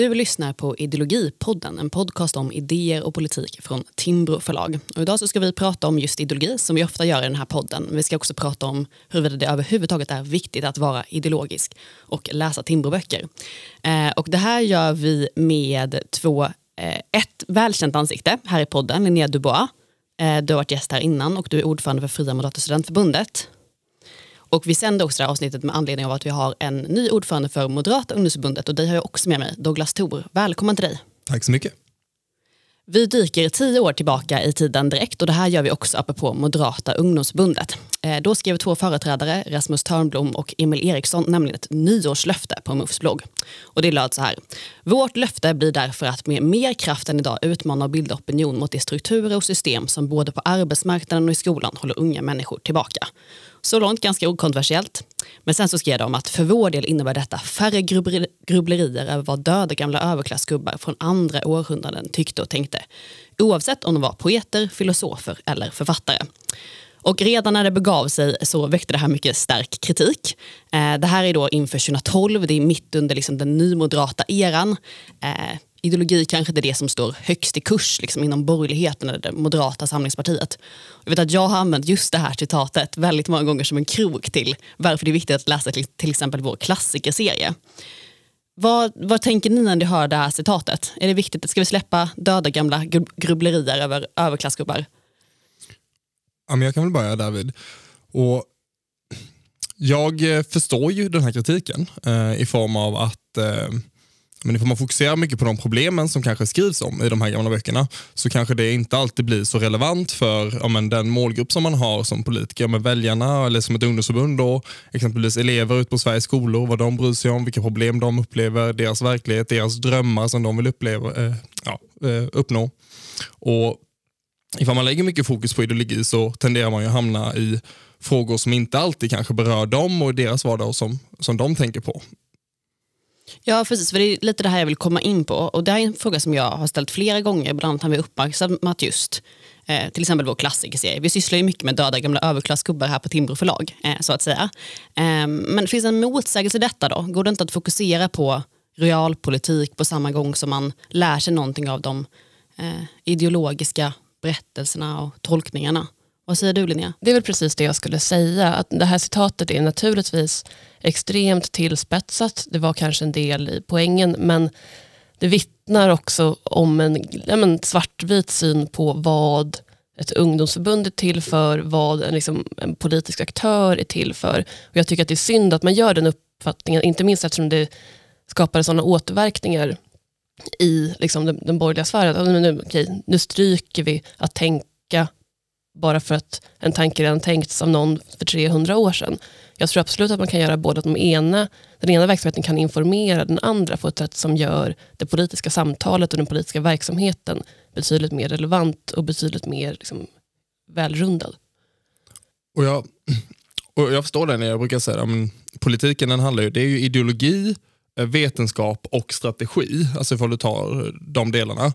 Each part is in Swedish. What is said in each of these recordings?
Du lyssnar på Ideologipodden, en podcast om idéer och politik från Timbro förlag. Och idag så ska vi prata om just ideologi som vi ofta gör i den här podden. Vi ska också prata om huruvida det överhuvudtaget är viktigt att vara ideologisk och läsa Timbroböcker. Eh, och det här gör vi med två, eh, ett välkänt ansikte här i podden, Linnea Dubois. Eh, du har varit gäst här innan och du är ordförande för Fria Moderata Studentförbundet. Och vi sänder också det här avsnittet med anledning av att vi har en ny ordförande för Moderata ungdomsförbundet och dig har jag också med mig, Douglas Thor. Välkommen till dig. Tack så mycket. Vi dyker tio år tillbaka i tiden direkt och det här gör vi också apropå Moderata ungdomsförbundet. Eh, då skrev två företrädare, Rasmus Törnblom och Emil Eriksson, nämligen ett nyårslöfte på MUFs blogg. Och det löd så här. Vårt löfte blir därför att med mer kraft än idag utmana och bilda opinion mot de strukturer och system som både på arbetsmarknaden och i skolan håller unga människor tillbaka. Så långt ganska okontroversiellt. Men sen så skrev de att för vår del innebär detta färre grubblerier över vad döda gamla överklassgubbar från andra århundraden tyckte och tänkte. Oavsett om de var poeter, filosofer eller författare. Och redan när det begav sig så väckte det här mycket stark kritik. Eh, det här är då inför 2012, det är mitt under liksom den nymoderata eran. Eh, ideologi kanske inte är det som står högst i kurs liksom, inom borgerligheten eller det moderata samlingspartiet. Jag vet att jag har använt just det här citatet väldigt många gånger som en krok till varför det är viktigt att läsa till, till exempel vår klassikerserie. Vad, vad tänker ni när ni hör det här citatet? Är det viktigt? Ska vi släppa döda gamla grubblerier över överklassgubbar? Ja, men jag kan väl börja David. Och jag eh, förstår ju den här kritiken eh, i form av att eh, men ifall man fokuserar mycket på de problemen som kanske skrivs om i de här gamla böckerna så kanske det inte alltid blir så relevant för ja, men den målgrupp som man har som politiker, med väljarna eller som ett ungdomsförbund. Då, exempelvis elever ute på Sveriges skolor, vad de bryr sig om, vilka problem de upplever, deras verklighet, deras drömmar som de vill uppleva, eh, ja, eh, uppnå. Och Ifall man lägger mycket fokus på ideologi så tenderar man ju att hamna i frågor som inte alltid kanske berör dem och deras vardag som, som de tänker på. Ja, precis. För det är lite det här jag vill komma in på. Och Det är en fråga som jag har ställt flera gånger. Bland annat har vi uppmärksammat just eh, till exempel vår klassikerserie. Vi sysslar ju mycket med döda gamla överklassgubbar här på Timbro förlag. Eh, så att säga. Eh, men finns det en motsägelse i detta då? Går det inte att fokusera på realpolitik på samma gång som man lär sig någonting av de eh, ideologiska berättelserna och tolkningarna? Vad säger du Linnea? Det är väl precis det jag skulle säga. Att det här citatet är naturligtvis extremt tillspetsat. Det var kanske en del i poängen men det vittnar också om en ja, men svartvit syn på vad ett ungdomsförbund är till för, vad en, liksom, en politisk aktör är till för. Och jag tycker att det är synd att man gör den uppfattningen, inte minst eftersom det skapar sådana återverkningar i liksom, den, den borgerliga sfären. Nu, okej, nu stryker vi att tänka bara för att en tanke redan tänkts av någon för 300 år sedan. Jag tror absolut att man kan göra både att de ena, den ena verksamheten kan informera den andra på ett sätt som gör det politiska samtalet och den politiska verksamheten betydligt mer relevant och betydligt mer liksom, välrundad. Och jag, och jag förstår det när jag brukar säga att politiken den handlar ju, det är ju ideologi, eh, vetenskap och strategi. Alltså ifall du tar de delarna.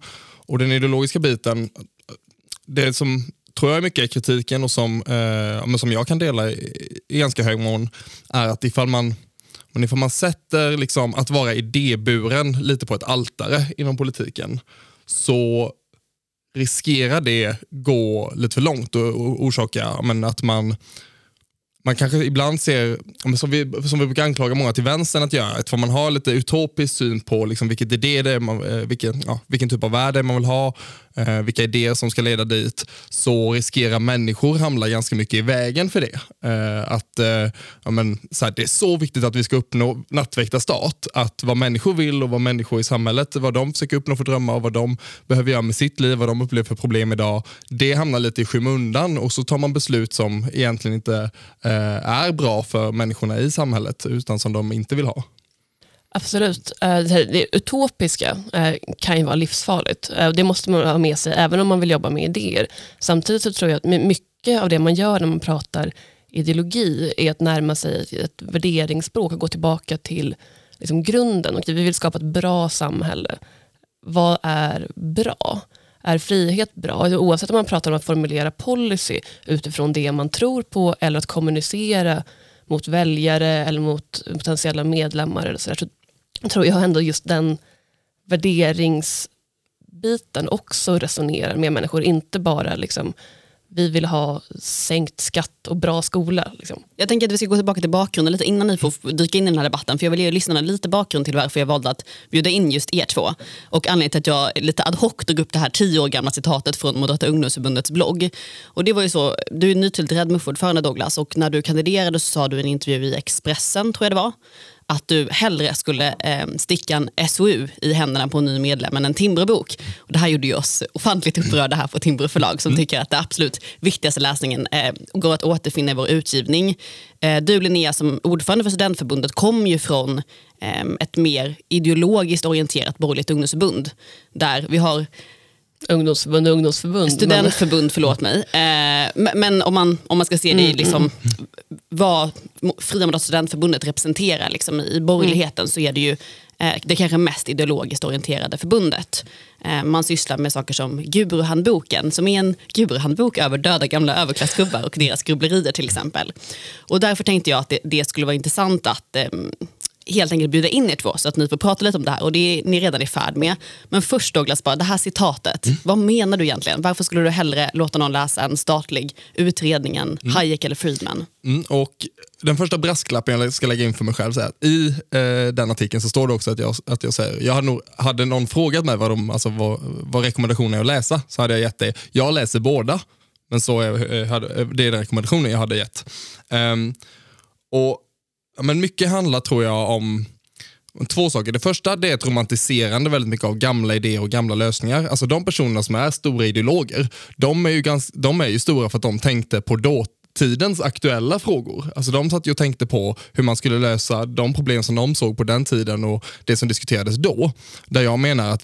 Och den ideologiska biten, det som tror jag mycket är kritiken och som, eh, som jag kan dela i, i ganska hög mån är att ifall man, men ifall man sätter liksom att vara idéburen lite på ett altare inom politiken så riskerar det gå lite för långt och, och orsaka men att man man kanske ibland ser, som vi, som vi brukar anklaga många till vänstern att göra, att man har lite utopisk syn på liksom vilket idé det är, man, eh, vilken, ja, vilken typ av värde man vill ha, eh, vilka idéer som ska leda dit, så riskerar människor hamna ganska mycket i vägen för det. Eh, att eh, ja, men, så här, Det är så viktigt att vi ska uppnå nattväktarstat, att vad människor vill och vad människor i samhället, vad de försöker uppnå för drömmar och vad de behöver göra med sitt liv, vad de upplever för problem idag, det hamnar lite i skymundan och så tar man beslut som egentligen inte eh, är bra för människorna i samhället, utan som de inte vill ha. Absolut. Eh, det utopiska eh, kan ju vara livsfarligt. Eh, det måste man ha med sig även om man vill jobba med idéer. Samtidigt så tror jag att mycket av det man gör när man pratar ideologi är att närma sig ett värderingsspråk och gå tillbaka till liksom grunden. Och vi vill skapa ett bra samhälle. Vad är bra? Är frihet bra? Alltså, oavsett om man pratar om att formulera policy utifrån det man tror på eller att kommunicera mot väljare eller mot potentiella medlemmar eller så, där, så tror jag ändå just den värderingsbiten också resonerar med människor. Inte bara liksom, vi vill ha sänkt skatt och bra skola. Liksom. Jag tänker att vi ska gå tillbaka till bakgrunden lite innan ni får dyka in i den här debatten. För jag vill ge lyssnarna lite bakgrund till varför jag valde att bjuda in just er två. Och anledningen till att jag lite ad hoc drog upp det här tio år gamla citatet från Moderata ungdomsförbundets blogg. Och det var ju så, du är nytillträdd MUF-ordförande Douglas och när du kandiderade så sa du i en intervju i Expressen, tror jag det var, att du hellre skulle eh, sticka en SOU i händerna på en ny medlem än en Timbro-bok. Och det här gjorde ju oss ofantligt upprörda här på Timbro förlag som mm. tycker att det absolut viktigaste läsningen eh, går att återfinna i vår utgivning. Eh, du Linnea som ordförande för Studentförbundet kom ju från eh, ett mer ideologiskt orienterat borgerligt ungdomsförbund där vi har Ungdomsförbund ungdomsförbund. Studentförbund, men... förlåt mig. Eh, men om man, om man ska se det i mm, liksom, mm. vad Fria Moderata Studentförbundet representerar liksom, i borgerligheten mm. så är det ju eh, det kanske mest ideologiskt orienterade förbundet. Eh, man sysslar med saker som Guruhandboken, som är en Guruhandbok över döda gamla överklassgubbar och deras grubblerier till exempel. Och därför tänkte jag att det, det skulle vara intressant att ehm, helt enkelt bjuda in er två så att ni får prata lite om det här och det är ni redan i färd med. Men först Douglas, bara, det här citatet, mm. vad menar du egentligen? Varför skulle du hellre låta någon läsa en statlig utredning än mm. Hayek eller Friedman? Mm, och den första brasklappen jag ska lägga in för mig själv, så här, i eh, den artikeln så står det också att jag, att jag säger, jag hade, nog, hade någon frågat mig vad, de, alltså, vad, vad rekommendationen är att läsa så hade jag gett det. Jag läser båda, men så är, eh, hade, det är den rekommendationen jag hade gett. Um, och men mycket handlar tror jag om två saker. Det första det är ett romantiserande väldigt mycket av gamla idéer och gamla lösningar. Alltså De personerna som är stora ideologer, de är ju, ganska, de är ju stora för att de tänkte på dåtidens aktuella frågor. Alltså de satt ju och tänkte på hur man skulle lösa de problem som de såg på den tiden och det som diskuterades då. Där jag menar att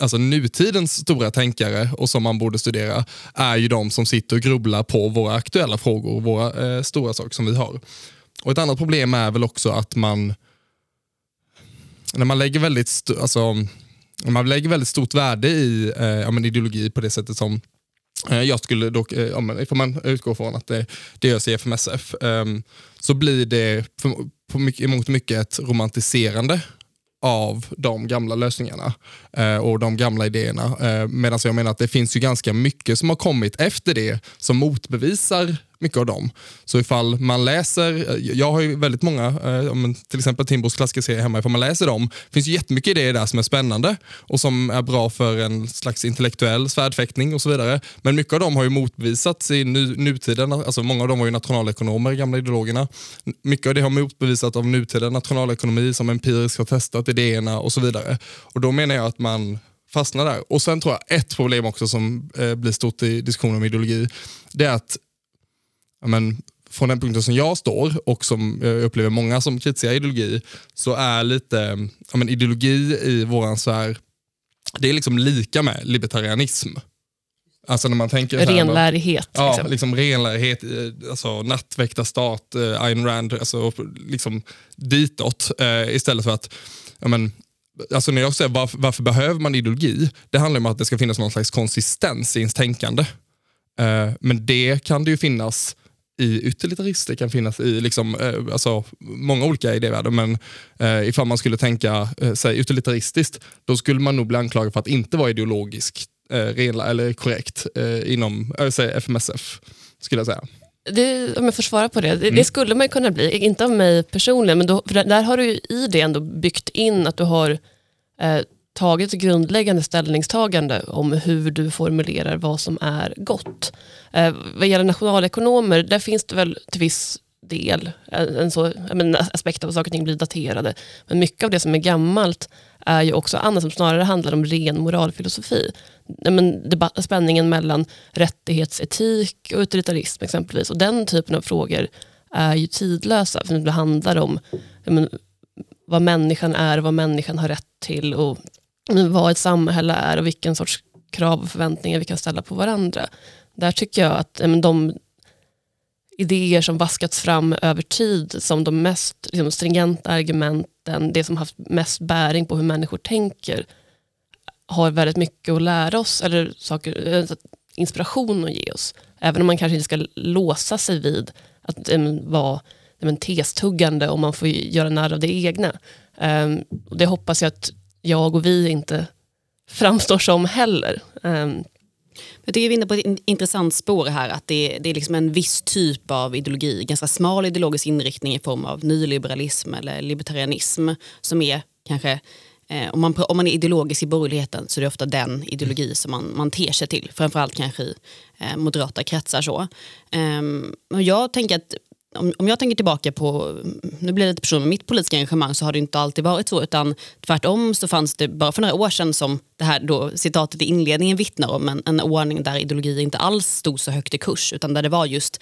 alltså nutidens stora tänkare och som man borde studera är ju de som sitter och grubblar på våra aktuella frågor, våra eh, stora saker som vi har. Och Ett annat problem är väl också att man, när man lägger väldigt, alltså, man lägger väldigt stort värde i eh, ja, men ideologi på det sättet som eh, jag skulle dock, eh, ja, men ifall man utgår från att det, det görs i FMSF, eh, så blir det för, på mycket, emot mycket ett romantiserande av de gamla lösningarna eh, och de gamla idéerna. Eh, Medan jag menar att det finns ju ganska mycket som har kommit efter det som motbevisar mycket av dem. Så ifall man läser, jag har ju väldigt många, eh, till exempel Timbros klassiska serie hemma, ifall man läser dem, finns ju jättemycket idéer där som är spännande och som är bra för en slags intellektuell svärdfäktning och så vidare. Men mycket av dem har ju motbevisats i nu, nutiden, alltså många av dem var ju nationalekonomer, gamla ideologerna. Mycket av det har motbevisats av nutida nationalekonomi som empiriskt har testat idéerna och så vidare. Och då menar jag att man fastnar där. Och Sen tror jag ett problem också som eh, blir stort i diskussionen om ideologi, det är att men, från den punkten som jag står och som jag upplever många som kritiserar ideologi, så är lite ja, men ideologi i våran sfär, det är liksom lika med libertarianism. Alltså när man tänker renlärighet. Ja, liksom. liksom renlärighet, eh, alltså nattväktarstat, eh, Ayn Rand, alltså liksom ditåt. Eh, istället för att, ja, men, alltså när jag säger varför, varför, behöver man ideologi? Det handlar om att det ska finnas någon slags konsistens i ens tänkande. Eh, men det kan det ju finnas i ytterlitarist, det kan finnas i liksom, eh, alltså, många olika idévärldar, men eh, ifall man skulle tänka eh, sig utilitaristiskt, då skulle man nog bli anklagad för att inte vara ideologisk eh, renla, eller korrekt eh, inom äh, säg FMSF, skulle jag säga. Det, om jag får svara på det, det, mm. det, skulle man kunna bli, inte av mig personligen, men då, där har du i det ändå byggt in att du har eh, tagit grundläggande ställningstagande om hur du formulerar vad som är gott. Eh, vad gäller nationalekonomer, där finns det väl till viss del eh, en så, men, aspekt av saker och ting blir daterade. Men mycket av det som är gammalt är ju också annat som snarare handlar om ren moralfilosofi. Men debatt, spänningen mellan rättighetsetik och utilitarism exempelvis. Och den typen av frågor är ju tidlösa. För det handlar om men, vad människan är, vad människan har rätt till och vad ett samhälle är och vilken sorts krav och förväntningar vi kan ställa på varandra. Där tycker jag att de idéer som vaskats fram över tid som de mest liksom, stringenta argumenten, det som haft mest bäring på hur människor tänker, har väldigt mycket att lära oss, eller saker, eh, inspiration att ge oss. Även om man kanske inte ska låsa sig vid att äm, vara äm, testuggande om man får göra narr av det egna. Um, det hoppas jag att jag och vi inte framstår som heller. Um, jag tycker vi är inne på ett intressant spår här, att det, det är liksom en viss typ av ideologi, ganska smal ideologisk inriktning i form av nyliberalism eller libertarianism som är kanske Eh, om, man, om man är ideologisk i borgerligheten så är det ofta den ideologi som man, man ter sig till. Framförallt kanske i eh, moderata kretsar. Så. Eh, jag tänker att om, om jag tänker tillbaka på, nu blir det lite personligt med mitt politiska engagemang så har det inte alltid varit så utan tvärtom så fanns det bara för några år sedan som det här då, citatet i inledningen vittnar om en, en ordning där ideologi inte alls stod så högt i kurs utan där det var just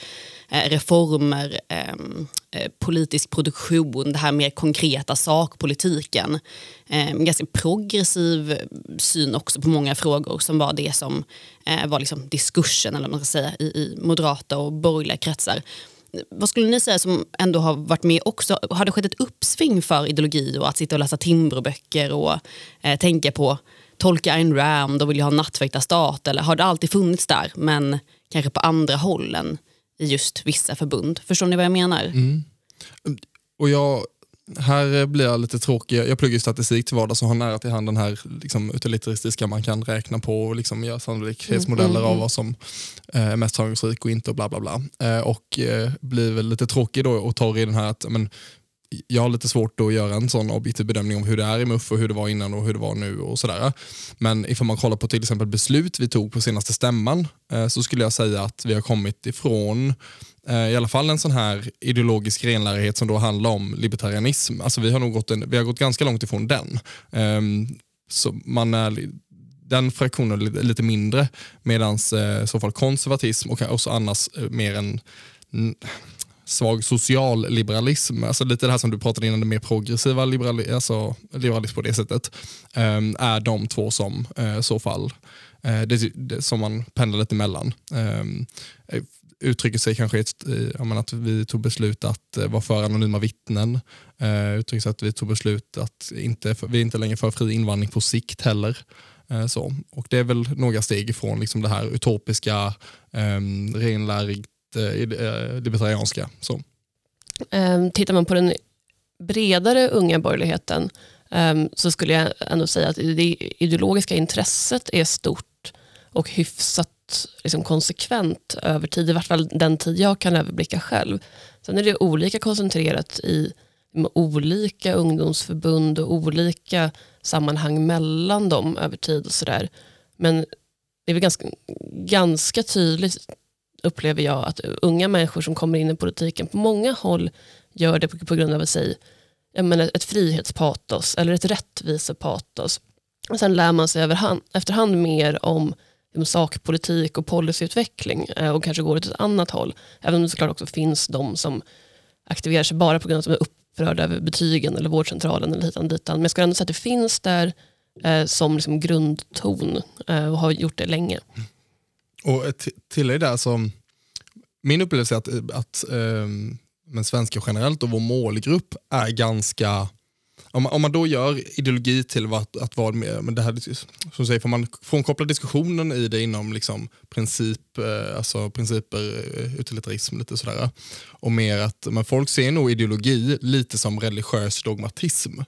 eh, reformer, ehm, eh, politisk produktion, det här mer konkreta sakpolitiken. Eh, ganska progressiv syn också på många frågor som var det som eh, var liksom diskursen eller man ska säga, i, i moderata och borgerliga kretsar vad skulle ni säga som ändå har varit med också? Har det skett ett uppsving för ideologi och att sitta och läsa Timbroböcker och eh, tänka på tolka Ayn Rand och vill ha nattväktarstat? Eller har det alltid funnits där men kanske på andra håll än i just vissa förbund? Förstår ni vad jag menar? Mm. Och jag här blir jag lite tråkig. Jag pluggar statistik till vardags och har nära till hand den här liksom, utilitaristiska man kan räkna på och liksom göra sannolikhetsmodeller mm, mm, av mm. vad som eh, är mest framgångsrik och inte och bla bla bla. Eh, och eh, blir väl lite tråkig då och tar i den här att men, jag har lite svårt att göra en sån objektiv bedömning om hur det är i MUF och hur det var innan och hur det var nu och sådär. Men ifall man kollar på till exempel beslut vi tog på senaste stämman eh, så skulle jag säga att vi har kommit ifrån Eh, Eh, i alla fall en sån här ideologisk renlärighet som då handlar om libertarianism. Alltså vi har nog gått, en, vi har gått ganska långt ifrån den. Um, så man är, den fraktionen är lite, mindre medan eh, i så fall konservatism och också annars eh, mer en svag socialliberalism, alltså lite det här som du pratade innan, det mer progressiva liberali alltså liberalism på det sättet, um, är de två som i så fall det, det, som man pendlar lite mellan. Ehm, Uttrycker sig kanske ett, menar, att vi tog beslut att eh, vara för anonyma vittnen. Eh, uttrycker sig att vi tog beslut att inte, vi är inte längre för fri invandring på sikt heller. Eh, så. Och Det är väl några steg ifrån liksom det här utopiska, ehm, eh, renlärigt eh, libertarianska. Så. Eh, tittar man på den bredare unga borgerligheten ehm, så skulle jag ändå säga att det ideologiska intresset är stort och hyfsat liksom konsekvent över tid, i vart fall den tid jag kan överblicka själv. Sen är det olika koncentrerat i olika ungdomsförbund och olika sammanhang mellan dem över tid och sådär. Men det är väl ganska, ganska tydligt upplever jag att unga människor som kommer in i politiken på många håll gör det på, på grund av sig, jag menar, ett frihetspatos eller ett rättvisepatos. Och sen lär man sig överhand, efterhand mer om Liksom, sakpolitik och policyutveckling eh, och kanske går åt ett annat håll. Även om det såklart också finns de som aktiverar sig bara på grund av att de är upprörda över betygen eller vårdcentralen eller hitan ditan. Men jag skulle ändå säga att det finns där eh, som liksom grundton eh, och har gjort det länge. Mm. Och ett tillägg där, så, min upplevelse är att, eh, att eh, men svenska generellt och vår målgrupp är ganska om man, om man då gör ideologi till att, att vara med, men det här, som säger, får man frånkoppla diskussionen i det inom liksom princip, eh, alltså principer, eh, utilitarism lite sådär. Och mer att men folk ser nog ideologi lite som religiös dogmatism.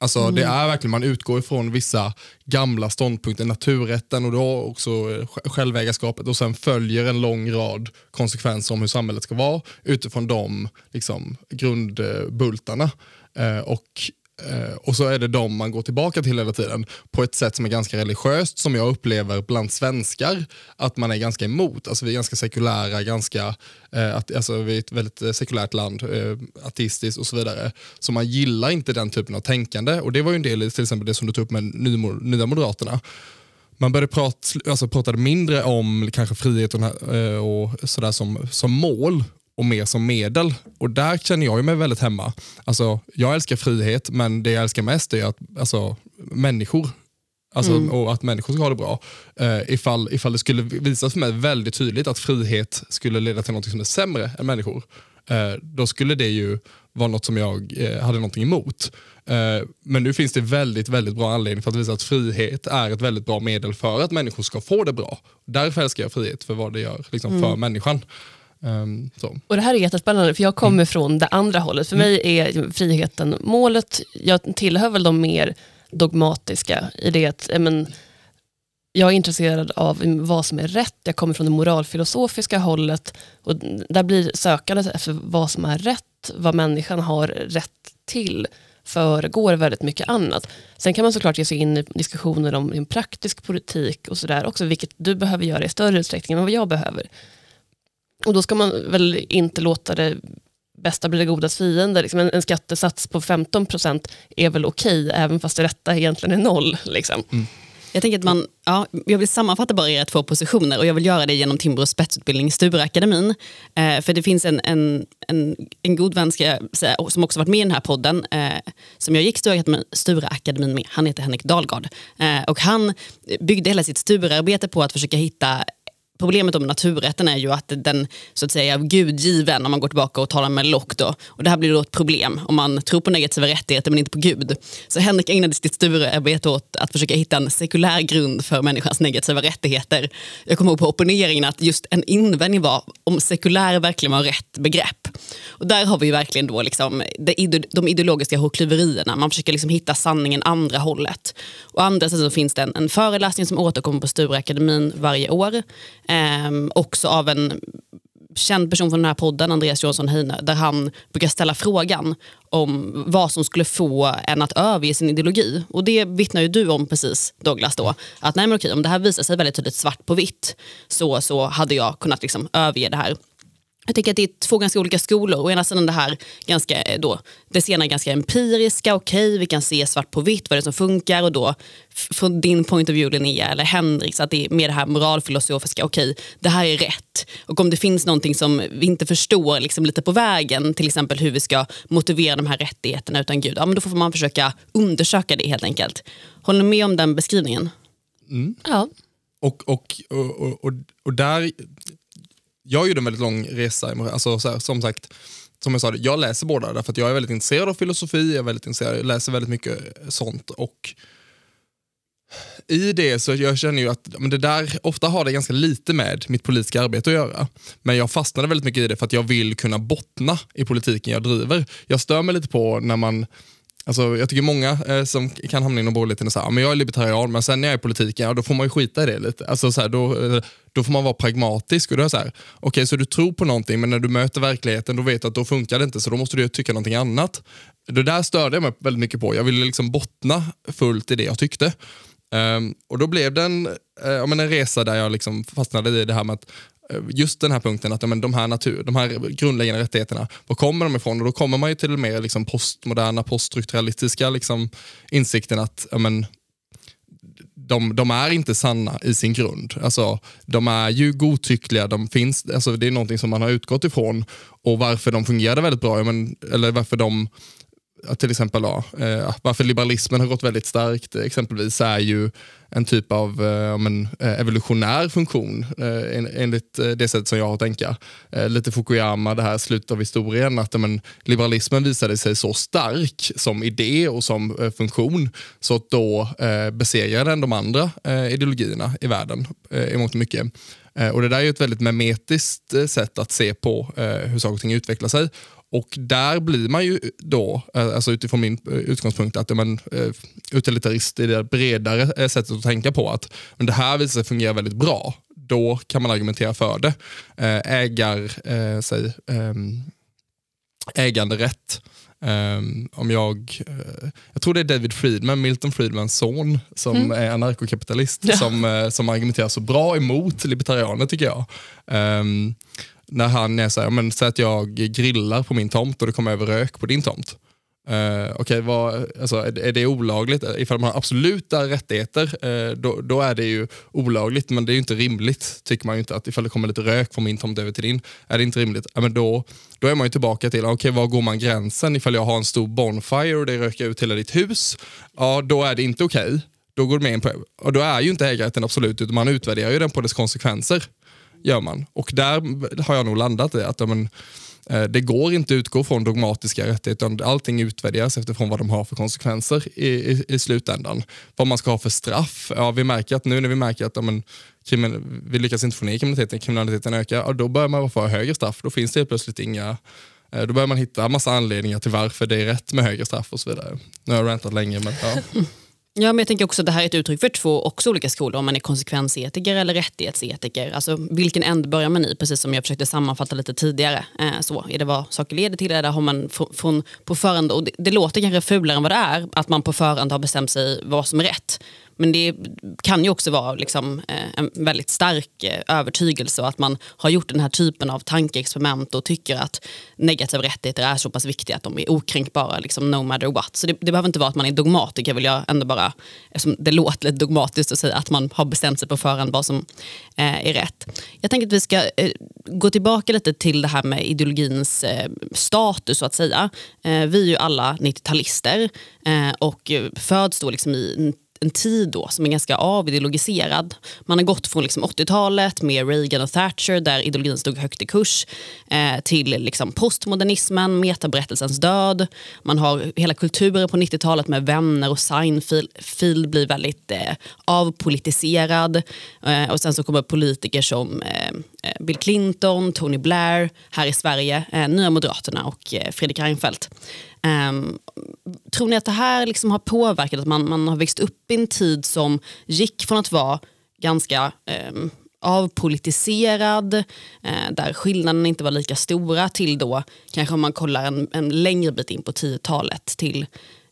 Alltså mm. Det är verkligen, man utgår ifrån vissa gamla ståndpunkter, naturrätten och då också eh, självägarskapet och sen följer en lång rad konsekvenser om hur samhället ska vara utifrån de liksom, grundbultarna. Eh, och eh, och så är det de man går tillbaka till hela tiden på ett sätt som är ganska religiöst som jag upplever bland svenskar att man är ganska emot. Alltså vi är ganska sekulära, ganska, eh, att, alltså vi är ett väldigt eh, sekulärt land, eh, ateistiskt och så vidare. Så man gillar inte den typen av tänkande och det var ju en del i till exempel det som du tog upp med Nya Moderaterna man började alltså, prata, alltså pratade mindre om kanske frihet och, och sådär som, som mål och mer som medel. Och där känner jag mig väldigt hemma. Alltså, jag älskar frihet, men det jag älskar mest är att, alltså, människor. Alltså, mm. Och att människor ska ha det bra. Uh, ifall, ifall det skulle visa för mig väldigt tydligt att frihet skulle leda till något som är sämre än människor, uh, då skulle det ju vara något som jag uh, hade någonting emot. Men nu finns det väldigt, väldigt bra anledning för att visa att frihet är ett väldigt bra medel för att människor ska få det bra. Därför älskar jag frihet, för vad det gör liksom, mm. för människan. Um, och Det här är jättespännande, för jag kommer mm. från det andra hållet. För mm. mig är friheten målet. Jag tillhör väl de mer dogmatiska i det att men, jag är intresserad av vad som är rätt, jag kommer från det moralfilosofiska hållet och där blir sökandet efter vad som är rätt, vad människan har rätt till föregår väldigt mycket annat. Sen kan man såklart ge sig in i diskussioner om en praktisk politik och sådär också, vilket du behöver göra i större utsträckning än vad jag behöver. Och då ska man väl inte låta det bästa blir det godas fiende. Liksom en, en skattesats på 15% är väl okej, okay, även fast det rätta egentligen är noll. Liksom. Mm. Jag tänker att man, ja, jag vill sammanfatta bara era två positioner och jag vill göra det genom Timbros spetsutbildning Stureakademin. Eh, för det finns en, en, en, en god vän säga, som också varit med i den här podden eh, som jag gick Stureakademin med. Han heter Henrik Dahlgard. Eh, och han byggde hela sitt studiearbete på att försöka hitta Problemet om naturrätten är ju att den så att säga är gudgiven om man går tillbaka och talar med Locke. Då. Och det här blir då ett problem om man tror på negativa rättigheter men inte på Gud. Så Henrik ägnade sitt studiearbete åt att försöka hitta en sekulär grund för människans negativa rättigheter. Jag kommer ihåg på opponeringen att just en invändning var om sekulär verkligen var rätt begrepp. Och där har vi ju verkligen då liksom de ideologiska hårklyverierna. Man försöker liksom hitta sanningen andra hållet. Å andra sidan så finns det en, en föreläsning som återkommer på Stureakademin varje år Eh, också av en känd person från den här podden, Andreas Johansson Heine, där han brukar ställa frågan om vad som skulle få en att överge sin ideologi. Och det vittnar ju du om precis Douglas då. Att nej men okej, om det här visar sig väldigt tydligt svart på vitt så, så hade jag kunnat liksom överge det här. Jag tycker att det är två ganska olika skolor. Å ena sidan det här ganska, eh, då, det senare ganska empiriska, okej okay, vi kan se svart på vitt vad det är som funkar och då från din point of view Linnea eller Henriks att det är mer det här moralfilosofiska, okej okay, det här är rätt. Och om det finns någonting som vi inte förstår liksom lite på vägen, till exempel hur vi ska motivera de här rättigheterna utan Gud, ja, men då får man försöka undersöka det helt enkelt. Håller ni med om den beskrivningen? Mm. Ja. Och, och, och, och, och där jag gjorde en väldigt lång resa. Alltså, här, som sagt, som jag sa, jag läser båda därför att jag är väldigt intresserad av filosofi, jag är väldigt intresserad, jag läser väldigt mycket sånt. Och i det så jag känner jag att men det där ofta har det ganska lite med mitt politiska arbete att göra. Men jag fastnade väldigt mycket i det för att jag vill kunna bottna i politiken jag driver. Jag stör mig lite på när man Alltså, jag tycker många eh, som kan hamna inom borgerligheten säger att jag är libertarian, men sen när jag är i politiken, ja, då får man ju skita i det lite. Alltså, så här, då, eh, då får man vara pragmatisk. Och då är så här, okay, så du tror på någonting, men när du möter verkligheten, då vet du att då funkar det inte, så då måste du tycka någonting annat. Det där störde jag mig väldigt mycket på. Jag ville liksom bottna fullt i det jag tyckte. Um, och Då blev det en, uh, en resa där jag liksom fastnade i det här med att Eh, just den här punkten att men, de, här natur, de här grundläggande rättigheterna, var kommer de ifrån? Och då kommer man ju till mer liksom, postmoderna, poststrukturalistiska liksom, insikten att men, de, de, är inte sanna i sin grund. Alltså, de är ju godtyckliga, de finns, alltså, det är någonting som man har utgått ifrån och varför de fungerade väldigt bra, men, eller varför de till exempel ja, eh, varför liberalismen har gått väldigt starkt exempelvis är ju en typ av eh, men, eh, evolutionär funktion eh, en, enligt eh, det sätt som jag har att tänka. Eh, lite Fukuyama, det här slutet av historien, att men, liberalismen visade sig så stark som idé och som eh, funktion så att då eh, besegrade den de andra eh, ideologierna i världen eh, i mångt och mycket. Och det där är ju ett väldigt memetiskt sätt att se på hur saker och ting utvecklar sig. Och där blir man ju då, eh, alltså utifrån min eh, utgångspunkt, att man eh, utilitarist i det bredare sättet att tänka på att men det här visar sig fungera väldigt bra. Då kan man argumentera för det. Ägar, äh, säg, ähm, äganderätt. Um, om jag, uh, jag tror det är David Friedman, Milton Friedmans son, som mm. är anarkokapitalist, ja. som, uh, som argumenterar så bra emot libertarianer tycker jag. Um, när han är så här, men säg att jag grillar på min tomt och det kommer över rök på din tomt. Eh, uh, okay, vad, alltså, är, är, det olagligt? Ifall man har absoluta rättigheter, uh, då, då, är det ju olagligt, men det är ju inte rimligt, tycker man ju inte. att Ifall det kommer lite rök från min tomt över till din, är det inte rimligt? Uh, men då, då är man ju tillbaka till, okay, var går man gränsen? Ifall jag har en stor bonfire och det röker ut hela ditt hus, ja, då är det inte okej. Okay. Då går med in på, och då är ju inte ägarrätten absolut, utan man utvärderar ju den på dess konsekvenser gör man. Och där har jag nog landat i att men, eh, det går inte att utgå från dogmatiska rättigheter, allting utvärderas utifrån vad de har för konsekvenser i, i, i, slutändan. Vad man ska ha för straff. Ja, vi märker att nu när vi märker att ja, men, vi lyckas inte få ner kriminaliteten, kriminaliteten ökar, ja, då börjar man få högre straff. Då finns det plötsligt inga eh, då börjar man hitta massa anledningar till varför det är rätt med högre straff och så vidare. Nu har jag rantat länge men ja. Ja, men jag tänker också att det här är ett uttryck för två också olika skolor, om man är konsekvensetiker eller rättighetsetiker. Alltså, vilken ände börjar man i? Precis som jag försökte sammanfatta lite tidigare. Eh, så, är det vad saker leder till eller har man från, på förhand, och det, det låter kanske fulare än vad det är, att man på förhand har bestämt sig vad som är rätt. Men det kan ju också vara liksom, eh, en väldigt stark eh, övertygelse och att man har gjort den här typen av tankeexperiment och tycker att negativa rättigheter är så pass viktiga att de är okränkbara liksom, no matter what. Så det, det behöver inte vara att man är dogmatiker vill jag ändå bara, eftersom det låter lite dogmatiskt att säga att man har bestämt sig på förhand vad som eh, är rätt. Jag tänker att vi ska eh, gå tillbaka lite till det här med ideologins eh, status så att säga. Eh, vi är ju alla 90-talister eh, och föds då liksom i en tid då som är ganska avideologiserad. Man har gått från liksom 80-talet med Reagan och Thatcher där ideologin stod högt i kurs eh, till liksom postmodernismen, metaberättelsens död. Man har hela kulturen på 90-talet med vänner och Seinfeld blir väldigt eh, avpolitiserad. Eh, och sen så kommer politiker som eh, eh Bill Clinton, Tony Blair här i Sverige, eh, Nya Moderaterna och eh, Fredrik Reinfeldt. Um, tror ni att det här liksom har påverkat att man, man har växt upp i en tid som gick från att vara ganska um, avpolitiserad, uh, där skillnaderna inte var lika stora till då, kanske om man kollar en, en längre bit in på 10-talet, till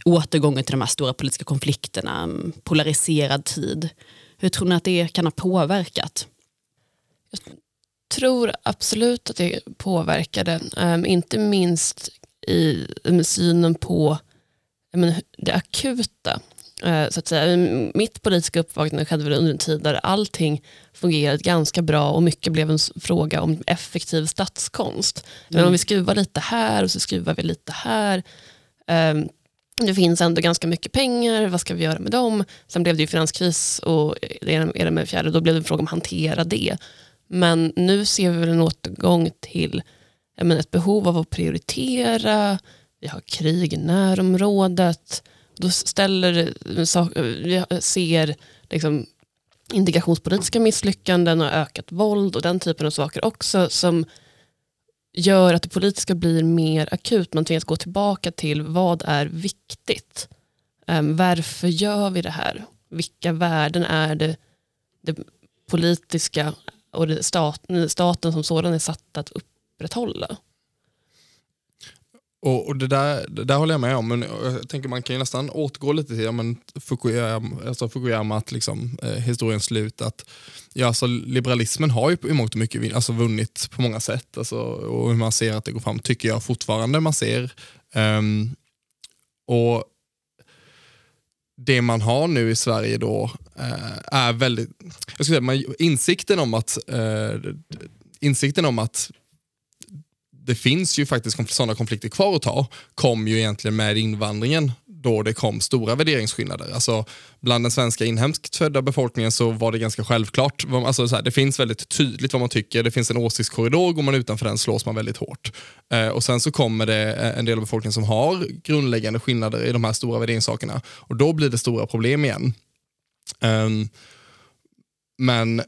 återgången till de här stora politiska konflikterna, polariserad tid. Hur tror ni att det kan ha påverkat? Jag tror absolut att det påverkade, um, inte minst i synen på men, det akuta. Eh, så att säga. Mitt politiska uppvaknande skedde under en tid där allting fungerade ganska bra och mycket blev en fråga om effektiv statskonst. Mm. Men om vi skruvar lite här och så skruvar vi lite här. Um, det finns ändå ganska mycket pengar, vad ska vi göra med dem? Sen blev det ju finanskris och det ena med fjärde, då blev det en fråga om att hantera det. Men nu ser vi väl en återgång till men, ett behov av att prioritera, vi har krig i närområdet. Då ställer, vi ser liksom, integrationspolitiska misslyckanden och ökat våld och den typen av saker också som gör att det politiska blir mer akut. Man tvingas gå tillbaka till vad är viktigt? Um, varför gör vi det här? Vilka värden är det, det politiska och det staten, staten som sådan är satt att upp, upprätthålla. Och, och det, där, det där håller jag med om, men jag tänker man kan ju nästan återgå lite till ja, men Fukuyama, alltså Fukuyama att liksom, eh, historiens slut. Att, ja, alltså, liberalismen har ju i mångt och mycket alltså, vunnit på många sätt. Alltså, och hur man ser att det går fram tycker jag fortfarande man ser. Um, och det man har nu i Sverige då eh, är väldigt, jag skulle säga, man, insikten om att eh, insikten om att det finns ju faktiskt sådana konflikter kvar att ta, kom ju egentligen med invandringen då det kom stora värderingsskillnader. Alltså, bland den svenska inhemskt födda befolkningen så var det ganska självklart. Alltså, så här, det finns väldigt tydligt vad man tycker, det finns en åsiktskorridor, går man utanför den slås man väldigt hårt. Eh, och Sen så kommer det eh, en del av befolkningen som har grundläggande skillnader i de här stora värderingssakerna och då blir det stora problem igen. Um, men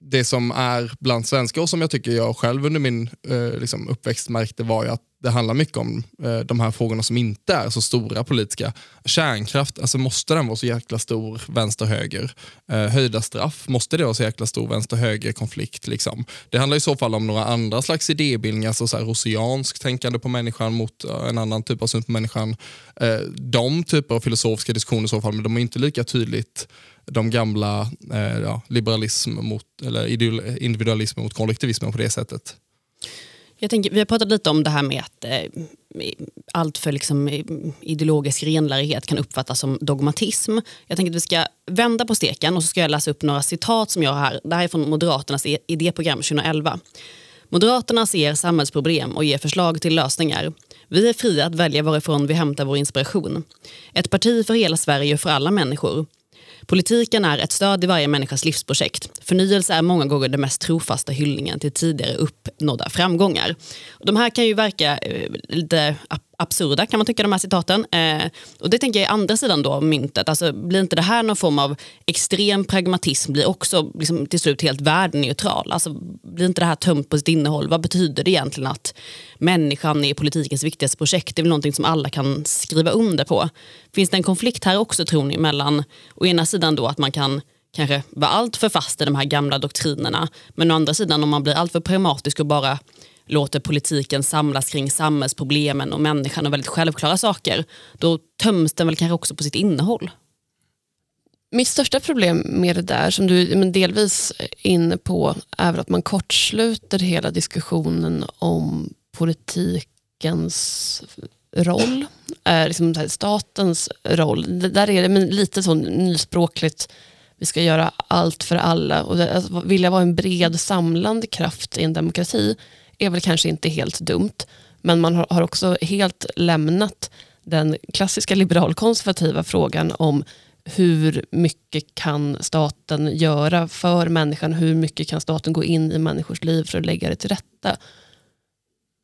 det som är bland svenskar och som jag tycker jag själv under min eh, liksom uppväxt märkte var ju att det handlar mycket om eh, de här frågorna som inte är så stora politiska. Kärnkraft, alltså måste den vara så jäkla stor vänster-höger? Eh, höjda straff, måste det vara så jäkla stor vänster-höger-konflikt? Liksom? Det handlar i så fall om några andra slags idébildningar, alltså så här tänkande på människan mot eh, en annan typ av syn på människan. Eh, de typer av filosofiska diskussioner i så fall, men de är inte lika tydligt de gamla eh, ja, liberalism mot, eller individualism mot kollektivismen på det sättet. Jag tänker, vi har pratat lite om det här med att eh, allt för liksom, eh, ideologisk renlärighet kan uppfattas som dogmatism. Jag tänker att vi ska vända på steken och så ska jag läsa upp några citat som jag har här. Det här är från Moderaternas e- idéprogram 2011. Moderaterna ser samhällsproblem och ger förslag till lösningar. Vi är fria att välja varifrån vi hämtar vår inspiration. Ett parti för hela Sverige och för alla människor. Politiken är ett stöd i varje människas livsprojekt. Förnyelse är många gånger den mest trofasta hyllningen till tidigare uppnådda framgångar. De här kan ju verka eh, lite absurda kan man tycka de här citaten. Eh, och det tänker jag är andra sidan då av myntet. Alltså, blir inte det här någon form av extrem pragmatism blir också liksom, till slut helt värdeneutral? Alltså, blir inte det här tömt på sitt innehåll? Vad betyder det egentligen att människan är politikens viktigaste projekt? Det är väl någonting som alla kan skriva under på. Finns det en konflikt här också tror ni mellan å ena sidan då att man kan kanske vara allt för fast i de här gamla doktrinerna men å andra sidan om man blir alltför pragmatisk och bara låter politiken samlas kring samhällsproblemen och människan och väldigt självklara saker, då töms den väl kanske också på sitt innehåll. Mitt största problem med det där, som du men delvis är inne på, är att man kortsluter hela diskussionen om politikens roll, är liksom statens roll. Det där är det, men lite så nyspråkligt, vi ska göra allt för alla. Och det, alltså, vilja vara en bred samlande kraft i en demokrati är väl kanske inte helt dumt, men man har också helt lämnat den klassiska liberalkonservativa frågan om hur mycket kan staten göra för människan? Hur mycket kan staten gå in i människors liv för att lägga det till rätta?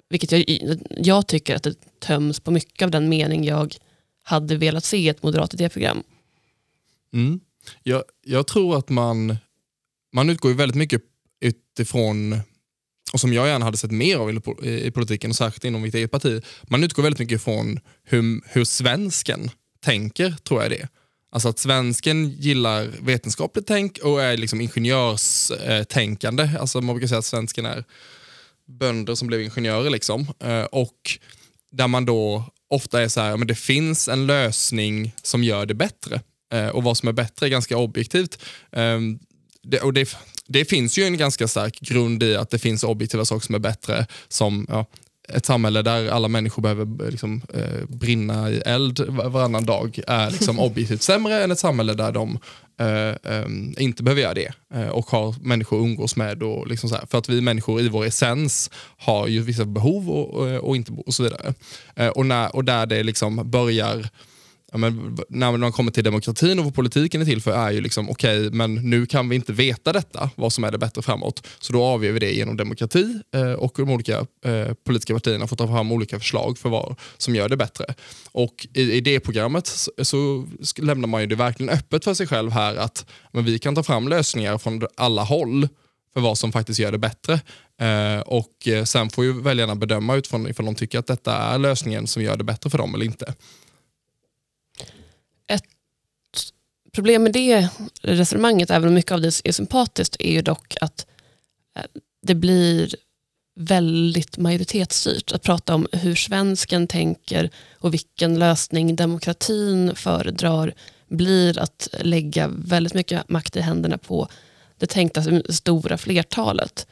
Vilket jag, jag tycker att det töms på mycket av den mening jag hade velat se i ett moderat idéprogram. Mm. Jag, jag tror att man, man utgår ju väldigt mycket utifrån och som jag gärna hade sett mer av i politiken, och särskilt inom mitt eget parti. Man utgår väldigt mycket från hur, hur svensken tänker, tror jag det Alltså att svensken gillar vetenskapligt tänk och är liksom ingenjörstänkande. Alltså man brukar säga att svensken är bönder som blev ingenjörer. Liksom. Eh, och där man då ofta är så här, men det finns en lösning som gör det bättre. Eh, och vad som är bättre är ganska objektivt. Ehm, och det, det finns ju en ganska stark grund i att det finns objektiva saker som är bättre. Som ja, ett samhälle där alla människor behöver eh, liksom, eh, brinna i eld varannan dag är liksom objektivt sämre än ett samhälle där de eh, eh, inte behöver göra det eh, och har människor att umgås med. Och liksom så här, för att vi människor i vår essens har ju vissa behov och, och, och inte och så vidare. Eh, och, när, och där det liksom börjar ja, men, när man kommer till demokratin och vad politiken är till för är ju liksom okej, okay, men nu kan vi inte veta detta, vad som är det bättre framåt. Så då avgör vi det genom demokrati eh, och de olika eh, politiska partierna får ta fram olika förslag för vad som gör det bättre. Och i, i det programmet så, så lämnar man ju det verkligen öppet för sig själv här att men vi kan ta fram lösningar från alla håll för vad som faktiskt gör det bättre. Eh, och eh, Sen får ju väljarna bedöma utifrån ifall de tycker att detta är lösningen som gör det bättre för dem eller inte. Problem med det resonemanget, även om mycket av det är sympatiskt, är ju dock att eh, det blir väldigt majoritetsstyrt. Att prata om hur svensken tänker och vilken lösning demokratin föredrar blir att lägga väldigt mycket makt i händerna på det tänkta stora flertalet.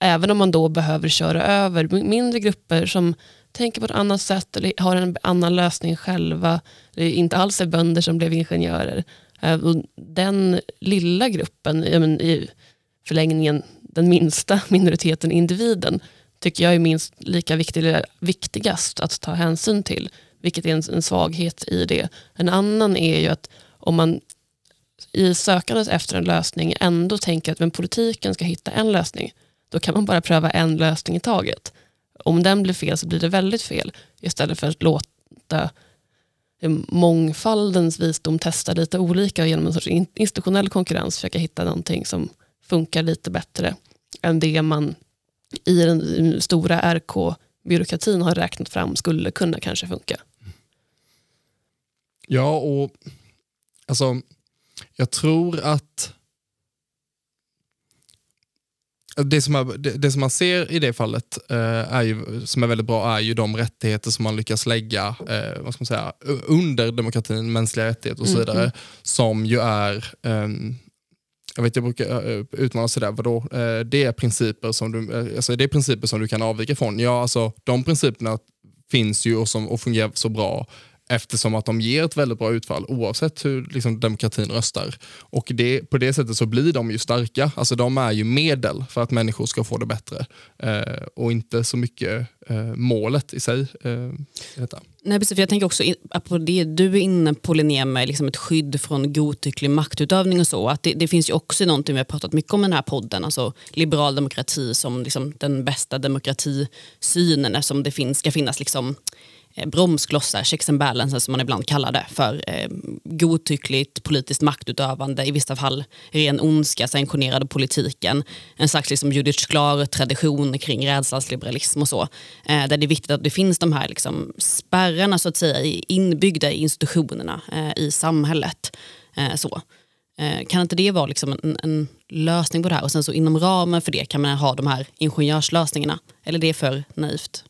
Även om man då behöver köra över mindre grupper som tänker på ett annat sätt eller har en annan lösning själva. Det är inte alls är bönder som blev ingenjörer. Eh, och den lilla gruppen, i förlängningen den minsta minoriteten, individen, tycker jag är minst lika viktig, eller viktigast att ta hänsyn till. Vilket är en, en svaghet i det. En annan är ju att om man i sökandet efter en lösning ändå tänker att men politiken ska hitta en lösning, då kan man bara pröva en lösning i taget om den blir fel så blir det väldigt fel. Istället för att låta mångfaldens visdom testa lite olika och genom en sorts institutionell konkurrens försöka hitta någonting som funkar lite bättre än det man i den stora RK-byråkratin har räknat fram skulle kunna kanske funka. Ja, och alltså, jag tror att det som, är, det, det, som man ser i det fallet, eh, är ju, som är väldigt bra, är ju de rättigheter som man lyckas lägga eh, vad ska man säga, under demokratin, mänskliga rättigheter och så mm, vidare, mm. som ju är eh, jag vet jag brukar uh, utmana sådär, vadå? Uh, det, är principer som du, uh, alltså det är principer som du kan avvika från. Ja, alltså de principerna finns ju och, som, och fungerar så bra eftersom att de ger ett väldigt bra utfall oavsett hur liksom, demokratin röstar. Och det, på det sättet så blir de ju starka. Alltså de är ju medel för att människor ska få det bättre eh, och inte så mycket eh, målet i sig. Eh, i detta. Nej, precis, för jag tänker också på det du är inne på Linnea med liksom ett skydd från godtycklig maktutövning och så. Att det, det, finns ju också någonting vi har pratat mycket om i den här podden, alltså liberal demokrati som liksom den bästa demokratisynen som det finns, ska finnas liksom Eh, bromsklossar, checks and balances som man ibland kallar det för eh, godtyckligt politiskt maktutövande, i vissa fall ren ondska sanktionerad av politiken. En slags liksom Judith klar tradition kring rädslans liberalism och så. Eh, där det är viktigt att det finns de här liksom spärrarna så att säga inbyggda i institutionerna eh, i samhället. Eh, så. Eh, kan inte det vara liksom en, en, lösning på det här? Och sen så inom ramen för det kan man ha de här ingenjörslösningarna. Eller det är för naivt?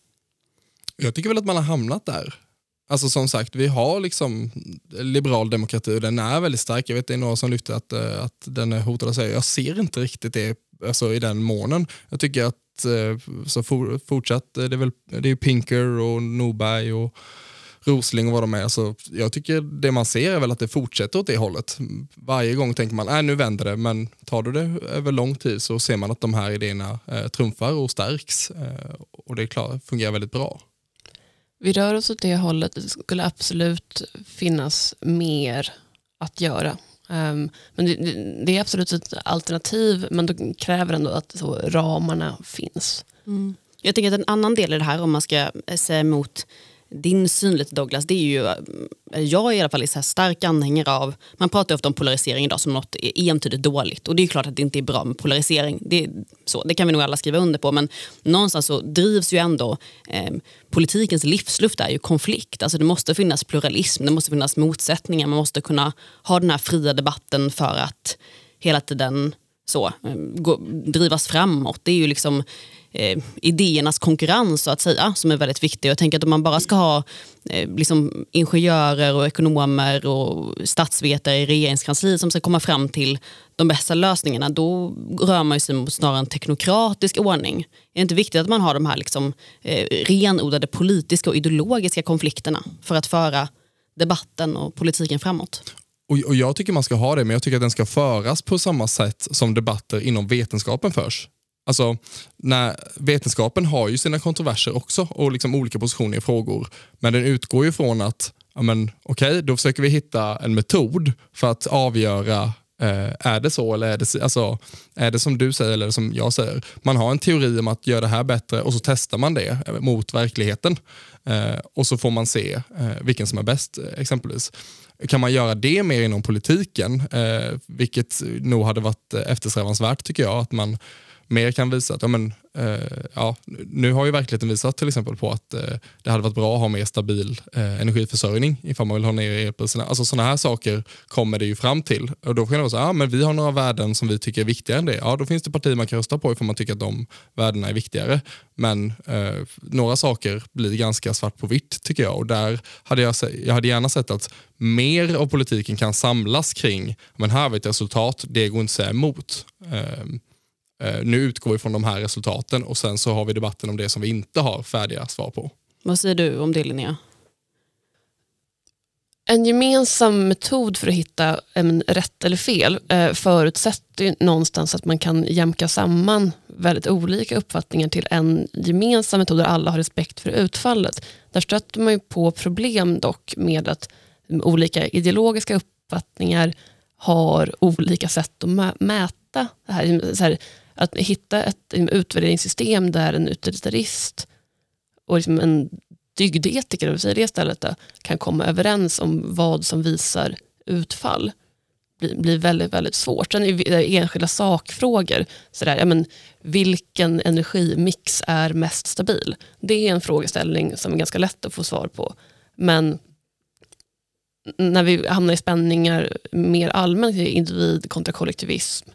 Jag tycker väl att man har hamnat där. Alltså som sagt, vi har liksom liberal demokrati och den är väldigt stark. Jag vet det är några som lyfter att, eh, att den är hotad. Säger. Jag ser inte riktigt det alltså, i den månen. Jag tycker att eh, så for, fortsatt, eh, det är, väl, det är Pinker och Norberg och Rosling och vad de är. Så jag tycker det man ser är väl att det fortsätter åt det hållet. Varje gång tänker man att nu vänder det, men tar du det över lång tid så ser man att de här idéerna eh, trumfar och stärks. Eh, och det är klart, fungerar väldigt bra. Vi rör oss åt det hållet. Det skulle absolut finnas mer att göra. Um, men det, det, är absolut ett alternativ men det kräver ändå att så, ramarna finns. Mm. Jag tänker att en annan del i det här om man ska säga emot din syn lite Douglas, det är ju, eh, jag är i alla fall så stark anhängare av, man pratar ofta om polarisering idag som något e- entydigt dåligt. Och det är klart att det inte är bra med polarisering, det, så, det kan vi nog alla skriva under på. Men någonstans så drivs ju ändå eh, politikens livsluft är ju konflikt, alltså det måste finnas pluralism, det måste finnas motsättningar, man måste kunna ha den här fria debatten för att hela tiden så, eh, gå, drivas framåt. Det är ju liksom eh, idéernas konkurrens så att säga som är väldigt viktig. Jag tänker att om man bara ska ha eh, liksom ingenjörer och ekonomer och statsvetare i regeringskansliet som ska komma fram till de bästa lösningarna, då rör man sig mot snarare en teknokratisk ordning. Är det inte viktigt att man har de här liksom, eh, renodlade politiska och ideologiska konflikterna för att föra debatten och politiken framåt? Och, och Jag tycker man ska ha det, men jag tycker att den ska föras på samma sätt som debatter inom vetenskapen förs. Alltså, när vetenskapen har ju sina kontroverser också och liksom olika positioner i frågor. Men den utgår ju från att, ja okej, okay, då försöker vi hitta en metod för att avgöra eh, är det så eller är det, alltså, är det som du säger eller som jag säger? Man har en teori om att göra det här bättre och så testar man det eh, mot verkligheten. Eh, och så får man se eh, vilken som är bäst eh, exempelvis. Kan man göra det mer inom politiken, eh, vilket nog hade varit eftersträvansvärt tycker jag, att man mer kan visa att ja, men, eh, ja, nu har ju verkligheten visat till exempel på att eh, det hade varit bra att ha mer stabil eh, energiförsörjning ifall man vill ha ner elpriserna. Alltså sådana här saker kommer det ju fram till och då kan det vara så ja, ah, men vi har några värden som vi tycker är viktigare än det. Ja, då finns det partier man kan rösta på ifall man tycker att de värdena är viktigare. Men eh, några saker blir ganska svart på vitt tycker jag och där hade jag, jag hade gärna sett att mer av politiken kan samlas kring, men här har vi ett resultat, det går inte att säga emot. Um, Eh, nu utgår vi från de här resultaten och sen så har vi debatten om det som vi inte har färdiga svar på. Vad säger du om det Linnea? En gemensam metod för att hitta en rätt eller fel eh, förutsätter någonstans att man kan jämka samman väldigt olika uppfattningar till en gemensam metod där alla har respekt för utfallet. Där stöter man på problem dock med att olika ideologiska uppfattningar har olika sätt att mäta det här. Så här att hitta ett utvärderingssystem där en utilitarist och liksom en dygdetiker, säger det istället, då, kan komma överens om vad som visar utfall blir, blir väldigt, väldigt svårt. Sen är enskilda sakfrågor, sådär, ja, men, vilken energimix är mest stabil? Det är en frågeställning som är ganska lätt att få svar på. Men när vi hamnar i spänningar mer allmänt, individ kontra kollektivism.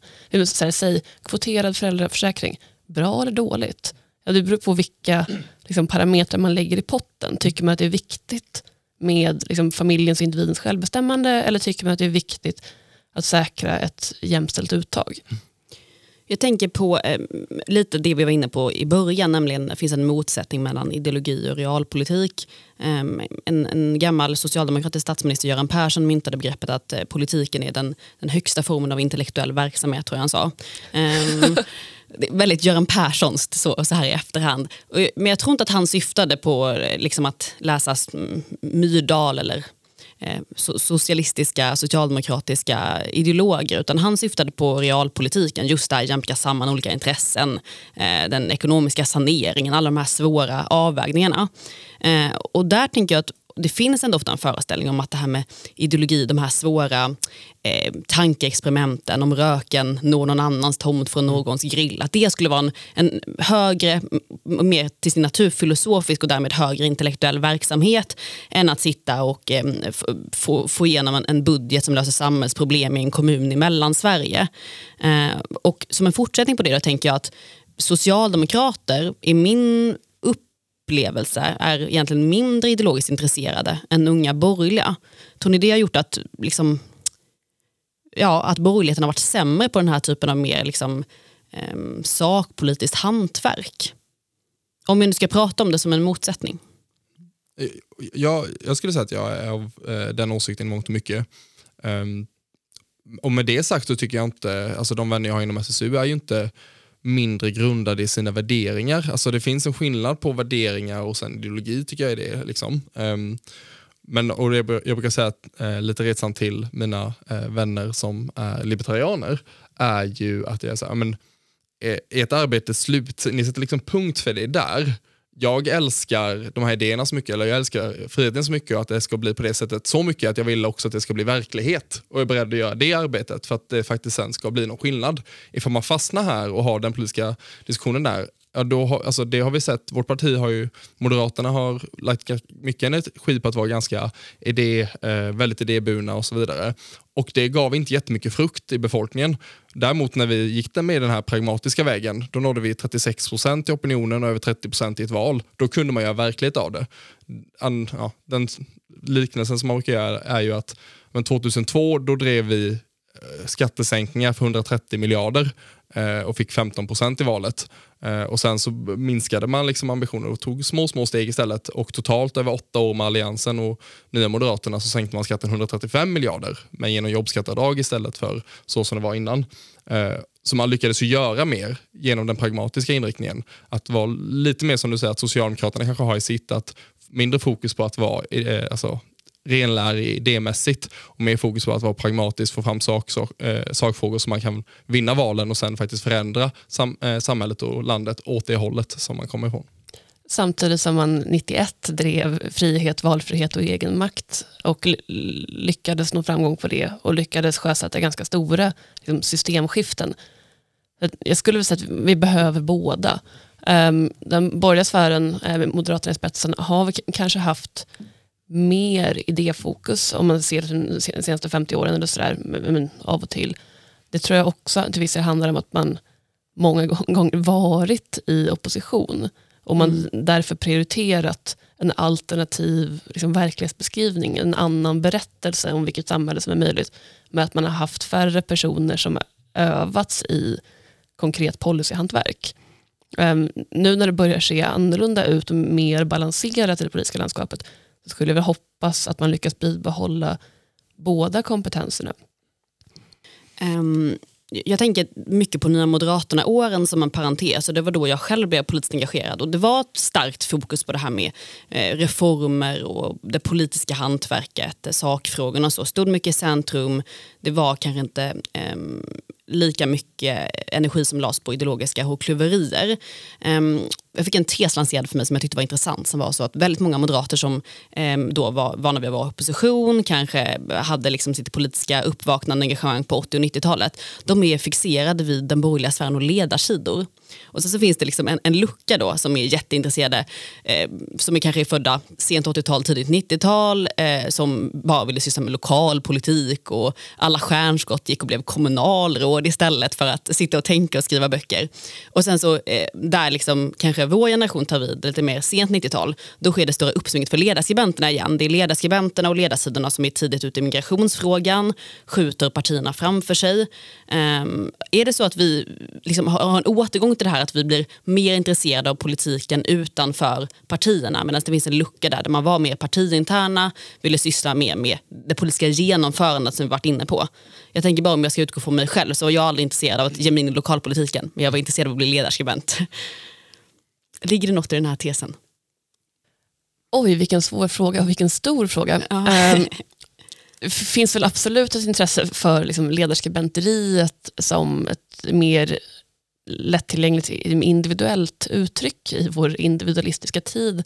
Så här, säg kvoterad föräldraförsäkring, bra eller dåligt? Ja, det beror på vilka liksom, parametrar man lägger i potten. Tycker man att det är viktigt med liksom, familjens och individens självbestämmande eller tycker man att det är viktigt att säkra ett jämställt uttag? Jag tänker på eh, lite det vi var inne på i början, nämligen det finns en motsättning mellan ideologi och realpolitik. Eh, en, en, gammal socialdemokratisk statsminister, Göran Persson, myntade begreppet att eh, politiken är den, den högsta formen av intellektuell verksamhet, tror jag han sa. Ehm, det är väldigt Göran Perssons så, så här i efterhand. Men jag tror inte att han syftade på eh, liksom, att läsa Myrdal eller Eh, socialistiska, socialdemokratiska ideologer utan han syftade på realpolitiken, just där jämka samman olika intressen, eh, den ekonomiska saneringen, alla de här svåra avvägningarna. Eh, och där tänker jag att det finns ändå ofta en föreställning om att det här med ideologi, de här svåra eh, tankeexperimenten om röken når någon annans tomt från mm. någons grill, att det skulle vara en, en högre, mer till sin natur filosofisk och därmed högre intellektuell verksamhet än att sitta och eh, få, få igenom en, en, budget som löser samhällsproblem i en kommun i Mellansverige. Eh, och som en fortsättning på det tänker jag att socialdemokrater i min upplevelse är egentligen mindre ideologiskt intresserade än unga borgerliga. Tror ni det har gjort att, liksom, ja, att borgerligheten har varit sämre på den här typen av mer liksom, eh, sakpolitiskt hantverk? Om vi nu ska prata om det som en motsättning. Jag, jag skulle säga att jag är av eh, den åsikten i mångt och mycket. Um, och med det sagt så tycker jag inte, alltså de vänner jag har inom SSU är ju inte mindre grundade i sina värderingar. Alltså det finns en skillnad på värderingar och sen ideologi tycker jag är det. Liksom. Um, men och jag, jag brukar säga att, eh, lite retsamt till mina eh, vänner som är libertarianer är ju att jag säger, men, är ert arbete slut, ni sätter liksom punkt för det där jag älskar de här idéerna så mycket, eller jag älskar friheten så mycket och att det ska bli på det sättet så mycket att jag vill också att det ska bli verklighet och är beredd att göra det arbetet för att det faktiskt sen ska bli någon skillnad. Ifall man fastnar här och har den politiska diskussionen där, ja, då har, alltså det har vi sett. Vårt parti har ju, Moderaterna har lagt mycket energi på att vara ganska idé, eh, väldigt idéburna och så vidare. Och det gav inte jättemycket frukt i befolkningen. Däremot när vi gick med den här pragmatiska vägen, då nådde vi 36 procent i opinionen och över 30 procent i ett val. Då kunde man göra verklighet av det. An, ja, den liknelsen som man brukar göra är ju att men 2002 då drev vi eh, skattesänkningar för 130 miljarder eh, och fick 15 procent i valet. Eh, och Sen så minskade man liksom ambitioner och tog små, små steg istället. Och totalt över åtta år med Alliansen och Nya Moderaterna så sänkte man skatten 135 miljarder, men genom jobbskatteavdrag istället för så som det var innan. Eh, så man lyckades ju göra mer genom den pragmatiska inriktningen. Att vara lite mer som du säger att Socialdemokraterna kanske har i sitt, att mindre fokus på att vara eh, alltså, renlärig idémässigt och mer fokus på att vara pragmatisk, få fram sak, sak, eh, sakfrågor så man kan vinna valen och sen faktiskt förändra sam, eh, samhället och landet åt det hållet som man kommer ifrån. Samtidigt som man 91 drev frihet, valfrihet och egenmakt och lyckades nå framgång på det och lyckades sjösätta ganska stora liksom, systemskiften. Jag skulle vilja säga att vi behöver båda. Um, den borgerliga sfären, eh, Moderaterna i spetsen, har kanske haft mer idéfokus om man ser de senaste 50 åren eller sådär, men av och till. Det tror jag också till viss del handlar om att man många gånger varit i opposition och man mm. därför prioriterat en alternativ liksom, verklighetsbeskrivning, en annan berättelse om vilket samhälle som är möjligt, med att man har haft färre personer som har övats i konkret policyhantverk. Um, nu när det börjar se annorlunda ut och mer balanserat i det politiska landskapet så skulle jag hoppas att man lyckas bibehålla båda kompetenserna. Um, jag tänker mycket på Nya Moderaterna-åren som en parentes och det var då jag själv blev politiskt engagerad och det var ett starkt fokus på det här med eh, reformer och det politiska hantverket, eh, sakfrågorna och så, stod mycket i centrum. Det var kanske inte eh, lika mycket energi som lades på ideologiska hårklyverier. Um, jag fick en tes lanserad för mig som jag tyckte var intressant som var så att väldigt många moderater som eh, då var vana vid att vara opposition, kanske hade liksom sitt politiska uppvaknande engagemang på 80 och 90-talet, de är fixerade vid den borgerliga sfären och ledarsidor. Och så, så finns det liksom en, en lucka då som är jätteintresserade, eh, som är kanske är födda sent 80-tal, tidigt 90-tal, eh, som bara ville syssla med lokalpolitik och alla stjärnskott gick och blev kommunalråd istället för att sitta och tänka och skriva böcker. Och sen så eh, där liksom kanske kanske vår generation tar vid, lite mer sent 90-tal, då sker det stora uppsvinget för ledarskribenterna igen. Det är ledarskribenterna och ledarsidorna som är tidigt ute i migrationsfrågan, skjuter partierna framför sig. Um, är det så att vi liksom har en återgång till det här att vi blir mer intresserade av politiken utanför partierna medan det finns en lucka där, där man var mer partiinterna, ville syssla mer med det politiska genomförandet som vi varit inne på. Jag tänker bara om jag ska utgå från mig själv så var jag aldrig intresserad av att ge mig in i lokalpolitiken men jag var intresserad av att bli ledarskribent. Ligger det något i den här tesen? Oj, vilken svår fråga och vilken stor fråga. Ja. Um, finns väl absolut ett intresse för liksom, ledarskribenteriet som ett mer lättillgängligt individuellt uttryck i vår individualistiska tid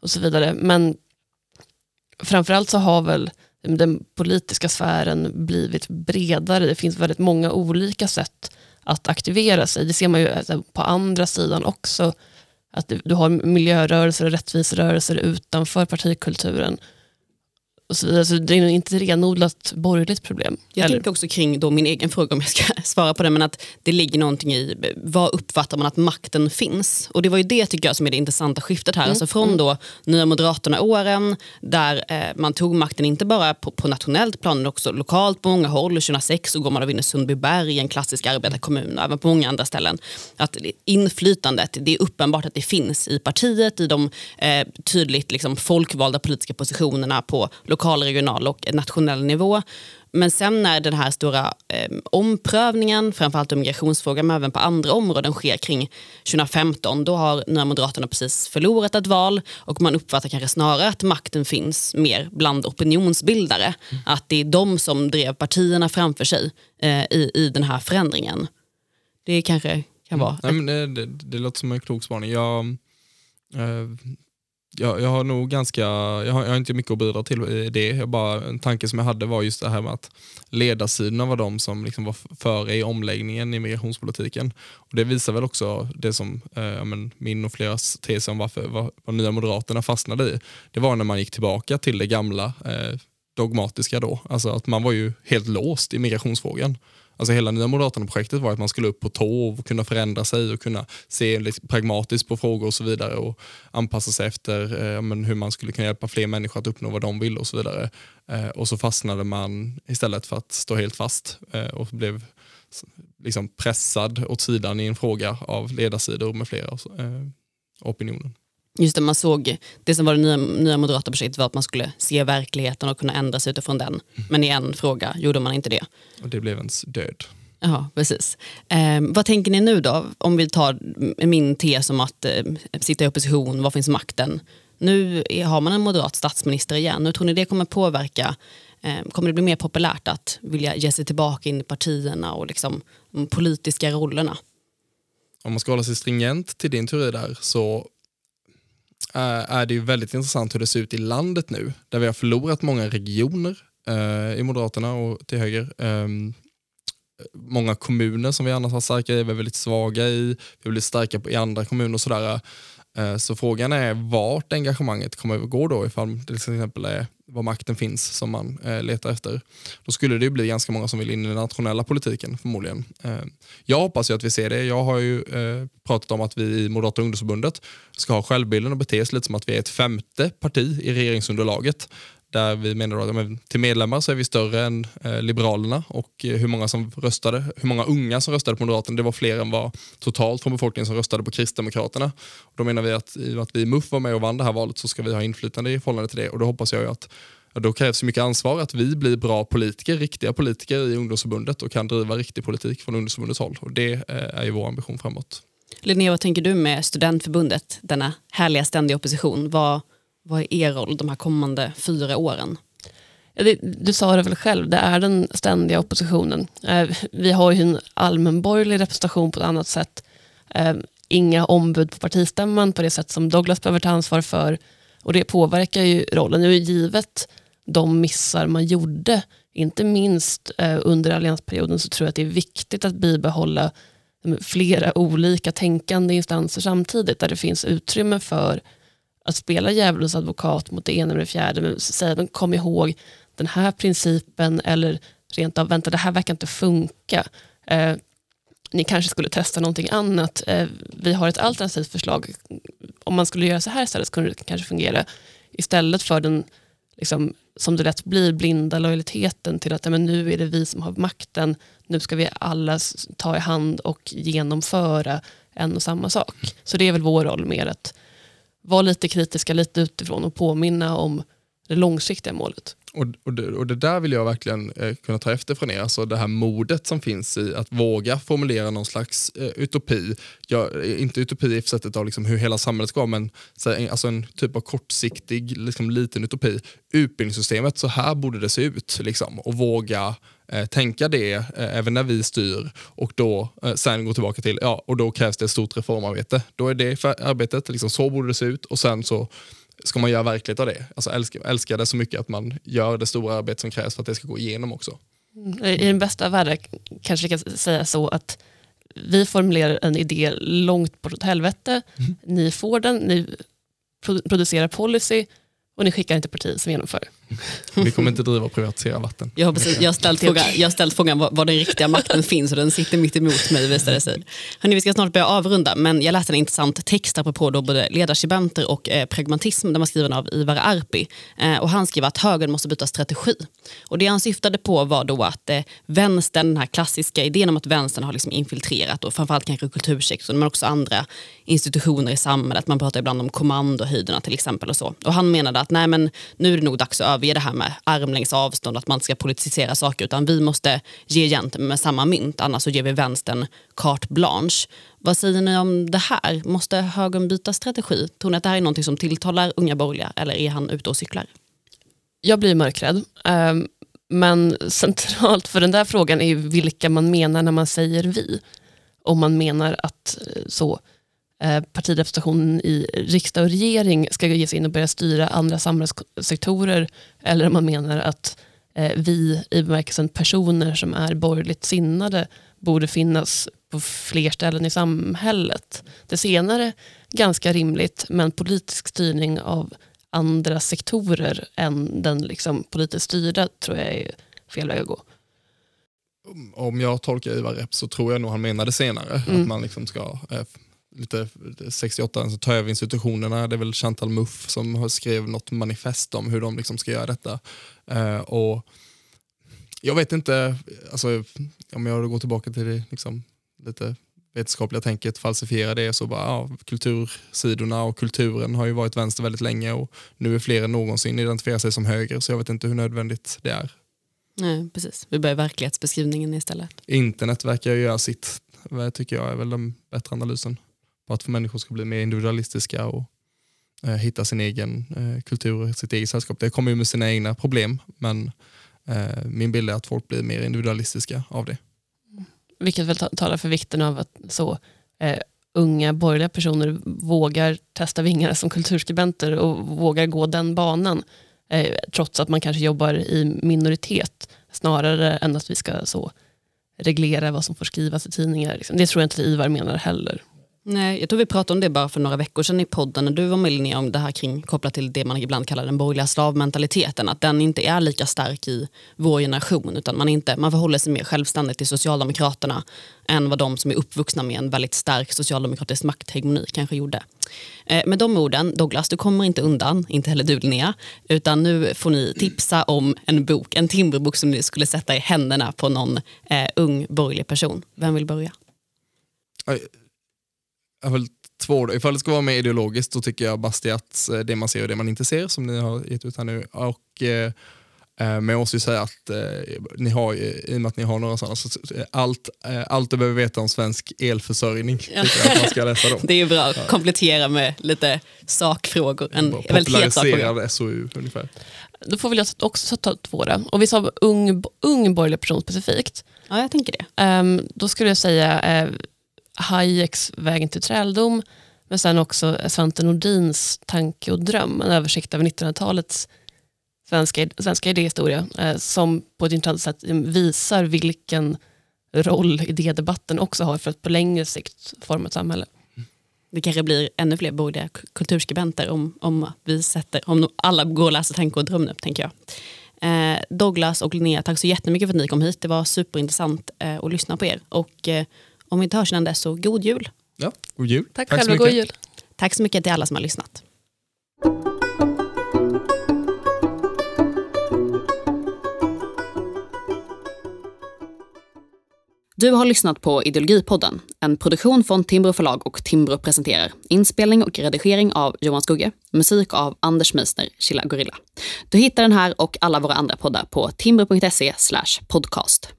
och så vidare. Men framförallt så har väl den politiska sfären blivit bredare. Det finns väldigt många olika sätt att aktivera sig. Det ser man ju alltså, på andra sidan också. Att du har miljörörelser och rättviserörelser utanför partikulturen och så vidare. Så det är inte ett renodlat borgerligt problem. Jag eller? tänker också kring då min egen fråga om jag ska svara på det, men att det ligger någonting i vad uppfattar man att makten finns? Och det var ju det tycker jag som är det intressanta skiftet här. Mm. Alltså från mm. då Nya Moderaterna-åren där eh, man tog makten inte bara på, på nationellt plan utan också lokalt på många håll. 2006 så går man och vinner Sundbyberg, en klassisk arbetarkommun, och även på många andra ställen. Att inflytandet, det är uppenbart att det finns i partiet, i de eh, tydligt liksom, folkvalda politiska positionerna på lokal, regional och nationell nivå. Men sen när den här stora eh, omprövningen, framförallt om migrationsfrågan men även på andra områden sker kring 2015, då har Nya Moderaterna precis förlorat ett val och man uppfattar kanske snarare att makten finns mer bland opinionsbildare. Mm. Att det är de som drev partierna framför sig eh, i, i den här förändringen. Det kanske kan vara... Mm. Nej, men det, det, det låter som en klok spaning. Jag, eh, jag, jag har nog ganska, jag har, jag har, inte mycket att bidra till i det. Jag bara, en tanke som jag hade var just det här med att ledarsidorna var de som liksom var före i omläggningen i migrationspolitiken. Och det visar väl också det som eh, men, min och fleras tes om varför var, vad Nya Moderaterna fastnade i. Det var när man gick tillbaka till det gamla eh, dogmatiska då. Alltså att man var ju helt låst i migrationsfrågan. Alltså hela Nya Moderaterna-projektet var att man skulle upp på tå och kunna förändra sig och kunna se liksom pragmatiskt på frågor och så vidare och anpassa sig efter eh, men hur man skulle kunna hjälpa fler människor att uppnå vad de vill och så vidare. Eh, och så fastnade man istället för att stå helt fast eh, och blev liksom pressad åt sidan i en fråga av ledarsidor med flera eh, opinionen. Just det, man såg, det som var det nya, nya moderata projektet var att man skulle se verkligheten och kunna ändra sig utifrån den. Mm. Men i en fråga gjorde man inte det. Och det blev ens död. Ja, precis. Eh, vad tänker ni nu då? Om vi tar min tes om att eh, sitta i opposition, var finns makten? Nu har man en moderat statsminister igen. Hur tror ni det kommer påverka? Eh, kommer det bli mer populärt att vilja ge sig tillbaka in i partierna och liksom, de politiska rollerna? Om man ska hålla sig stringent till din teori där så Eh, är det ju väldigt intressant hur det ser ut i landet nu, där vi har förlorat många regioner eh, i Moderaterna och till höger. Eh, många kommuner som vi annars har starka i, vi är väldigt svaga i, vi blir väldigt starka i andra kommuner och sådär. Eh, så frågan är vart engagemanget kommer att gå då ifall det till exempel är var makten finns som man eh, letar efter. Då skulle det bli ganska många som vill in i den nationella politiken förmodligen. Eh, jag hoppas ju att vi ser det. Jag har ju eh, pratat om att vi i Moderata ungdomsförbundet ska ha självbilden och bete oss lite som att vi är ett femte parti i regeringsunderlaget där vi menar att till medlemmar så är vi större än eh, Liberalerna och eh, hur många som röstade, hur många unga som röstade på Moderaterna, det var fler än vad totalt från befolkningen som röstade på Kristdemokraterna. Och då menar vi att i och med att vi i MUF var med och vann det här valet så ska vi ha inflytande i förhållande till det och då hoppas jag att ja, då krävs mycket ansvar att vi blir bra politiker, riktiga politiker i ungdomsförbundet och kan driva riktig politik från ungdomsförbundets håll och det eh, är ju vår ambition framåt. Linnea, vad tänker du med studentförbundet, denna härliga ständiga opposition? Vad, vad är er roll de här kommande fyra åren? Ja, det, du sa det väl själv, det är den ständiga oppositionen. Eh, vi har ju en allmänborgerlig representation på ett annat sätt. Eh, inga ombud på partistämman på det sätt som Douglas behöver ta ansvar för. Och det påverkar ju rollen. Nu är givet de missar man gjorde, inte minst eh, under alliansperioden, så tror jag att det är viktigt att bibehålla eh, flera olika tänkande instanser samtidigt, där det finns utrymme för att spela djävulens advokat mot det ena eller det fjärde, men säga men kom ihåg den här principen eller rent av vänta det här verkar inte funka. Eh, ni kanske skulle testa någonting annat. Eh, vi har ett alternativt förslag. Om man skulle göra så här istället så kunde det kanske fungera. Istället för den, liksom, som det lätt blir, blinda lojaliteten till att men nu är det vi som har makten. Nu ska vi alla ta i hand och genomföra en och samma sak. Så det är väl vår roll mer att vara lite kritiska lite utifrån och påminna om det långsiktiga målet. Och, och, det, och det där vill jag verkligen eh, kunna ta efter från er, alltså det här modet som finns i att våga formulera någon slags eh, utopi. Ja, eh, inte utopi i sättet av liksom hur hela samhället ska vara, men så, alltså en typ av kortsiktig liksom, liten utopi. Utbildningssystemet, så här borde det se ut. Liksom, och våga eh, tänka det eh, även när vi styr och då eh, sen gå tillbaka till, ja, och då krävs det ett stort reformarbete. Då är det för arbetet, liksom, så borde det se ut och sen så ska man göra verklighet av det. Alltså älska, älska det så mycket att man gör det stora arbete som krävs för att det ska gå igenom också. Mm. I den bästa av världar kanske vi kan säga så att vi formulerar en idé långt bortåt helvete, mm. ni får den, ni producerar policy och ni skickar inte parti som genomför. Vi kommer inte driva och privatisera vatten. Jag har, precis, jag har ställt frågan, jag har ställt frågan var, var den riktiga makten finns och den sitter mitt emot mig visar det sig. Hörrni, vi ska snart börja avrunda men jag läste en intressant text apropå då både ledarskribenter och eh, pragmatism. Den var skriven av Ivar Arpi eh, och han skriver att högern måste byta strategi. Och det han syftade på var då att eh, vänstern, den här klassiska idén om att vänstern har liksom infiltrerat och framförallt kanske kultursektorn men också andra institutioner i samhället. Man pratar ibland om kommandohöjderna till exempel och så. Och han menade att nej men nu är det nog dags att vi det här med armlängds avstånd, att man inte ska politisera saker, utan vi måste ge gent med samma mynt, annars så ger vi vänstern carte blanche. Vad säger ni om det här? Måste högern byta strategi? Tror ni att det här är något som tilltalar unga borgerliga eller är han ute och cyklar? Jag blir mörkrädd. Ehm, men centralt för den där frågan är vilka man menar när man säger vi. Om man menar att eh, så Eh, partirepresentationen i riksdag och regering ska ge sig in och börja styra andra samhällssektorer eller om man menar att eh, vi i bemärkelsen personer som är borgerligt sinnade borde finnas på fler ställen i samhället. Det senare ganska rimligt men politisk styrning av andra sektorer än den liksom politiskt styrda tror jag är fel väg att gå. Om jag tolkar Ivar rätt så tror jag nog han menade senare. Mm. Att man liksom ska eh, lite 68 så tar över institutionerna. Det är väl Chantal Muff som har skrev något manifest om hur de liksom ska göra detta. Uh, och jag vet inte, alltså, om jag går tillbaka till det liksom, lite vetenskapliga tänket, falsifiera det så bara, ja, kultursidorna och kulturen har ju varit vänster väldigt länge och nu är fler än någonsin identifierar sig som höger så jag vet inte hur nödvändigt det är. Nej, precis. Vi börjar verklighetsbeskrivningen istället. Internet verkar göra sitt, tycker jag är väl den bättre analysen på att människor ska bli mer individualistiska och eh, hitta sin egen eh, kultur, sitt eget sällskap. Det kommer ju med sina egna problem men eh, min bild är att folk blir mer individualistiska av det. Vilket väl talar för vikten av att så eh, unga borgerliga personer vågar testa vingarna som kulturskribenter och vågar gå den banan eh, trots att man kanske jobbar i minoritet snarare än att vi ska så reglera vad som får skrivas i tidningar. Det tror jag inte Ivar menar heller. Nej, jag tror vi pratade om det bara för några veckor sedan i podden när du var med Linnea om det här kring kopplat till det man ibland kallar den borgerliga slavmentaliteten. Att den inte är lika stark i vår generation utan man, inte, man förhåller sig mer självständigt till Socialdemokraterna än vad de som är uppvuxna med en väldigt stark socialdemokratisk makthegemoni kanske gjorde. Eh, med de orden, Douglas, du kommer inte undan, inte heller du Linnea, utan nu får ni tipsa om en bok, en Timberbok som ni skulle sätta i händerna på någon eh, ung borgerlig person. Vem vill börja? Jag har två då. Ifall det ska vara mer ideologiskt så tycker jag Bastiats eh, Det man ser och det man inte ser som ni har gett ut här nu. Och, eh, eh men jag måste ju säga att eh, ni har, i och med att ni har några sådana, så allt, eh, allt du behöver veta om svensk elförsörjning ja. tycker jag att man ska läsa då. Det är bra, ja. komplettera med lite sakfrågor. En sakfråga. SOU ungefär. Då får väl jag också ta två då. Och vi sa ung, ung borgerlig person specifikt. Ja, jag tänker det. Um, då skulle jag säga uh, Hayeks Vägen till träldom, men sen också Svante Nordins Tanke och dröm, en översikt över 1900-talets svenska, svenska idéhistoria, eh, som på ett intressant sätt visar vilken roll idédebatten också har för att på längre sikt forma ett samhälle. Det kanske blir ännu fler borgerliga kulturskribenter om, om, vi sätter, om alla går och läser Tanke och dröm nu, tänker jag. Eh, Douglas och Linnea, tack så jättemycket för att ni kom hit. Det var superintressant eh, att lyssna på er. Och, eh, om vi inte hörs innan dess så god jul. Ja, god jul. Tack, så själva, mycket. god jul. Tack så mycket till alla som har lyssnat. Du har lyssnat på Ideologipodden, en produktion från Timbro förlag och Timbro presenterar. Inspelning och redigering av Johan Skugge, musik av Anders Meisner, Chilla Gorilla. Du hittar den här och alla våra andra poddar på timbro.se podcast.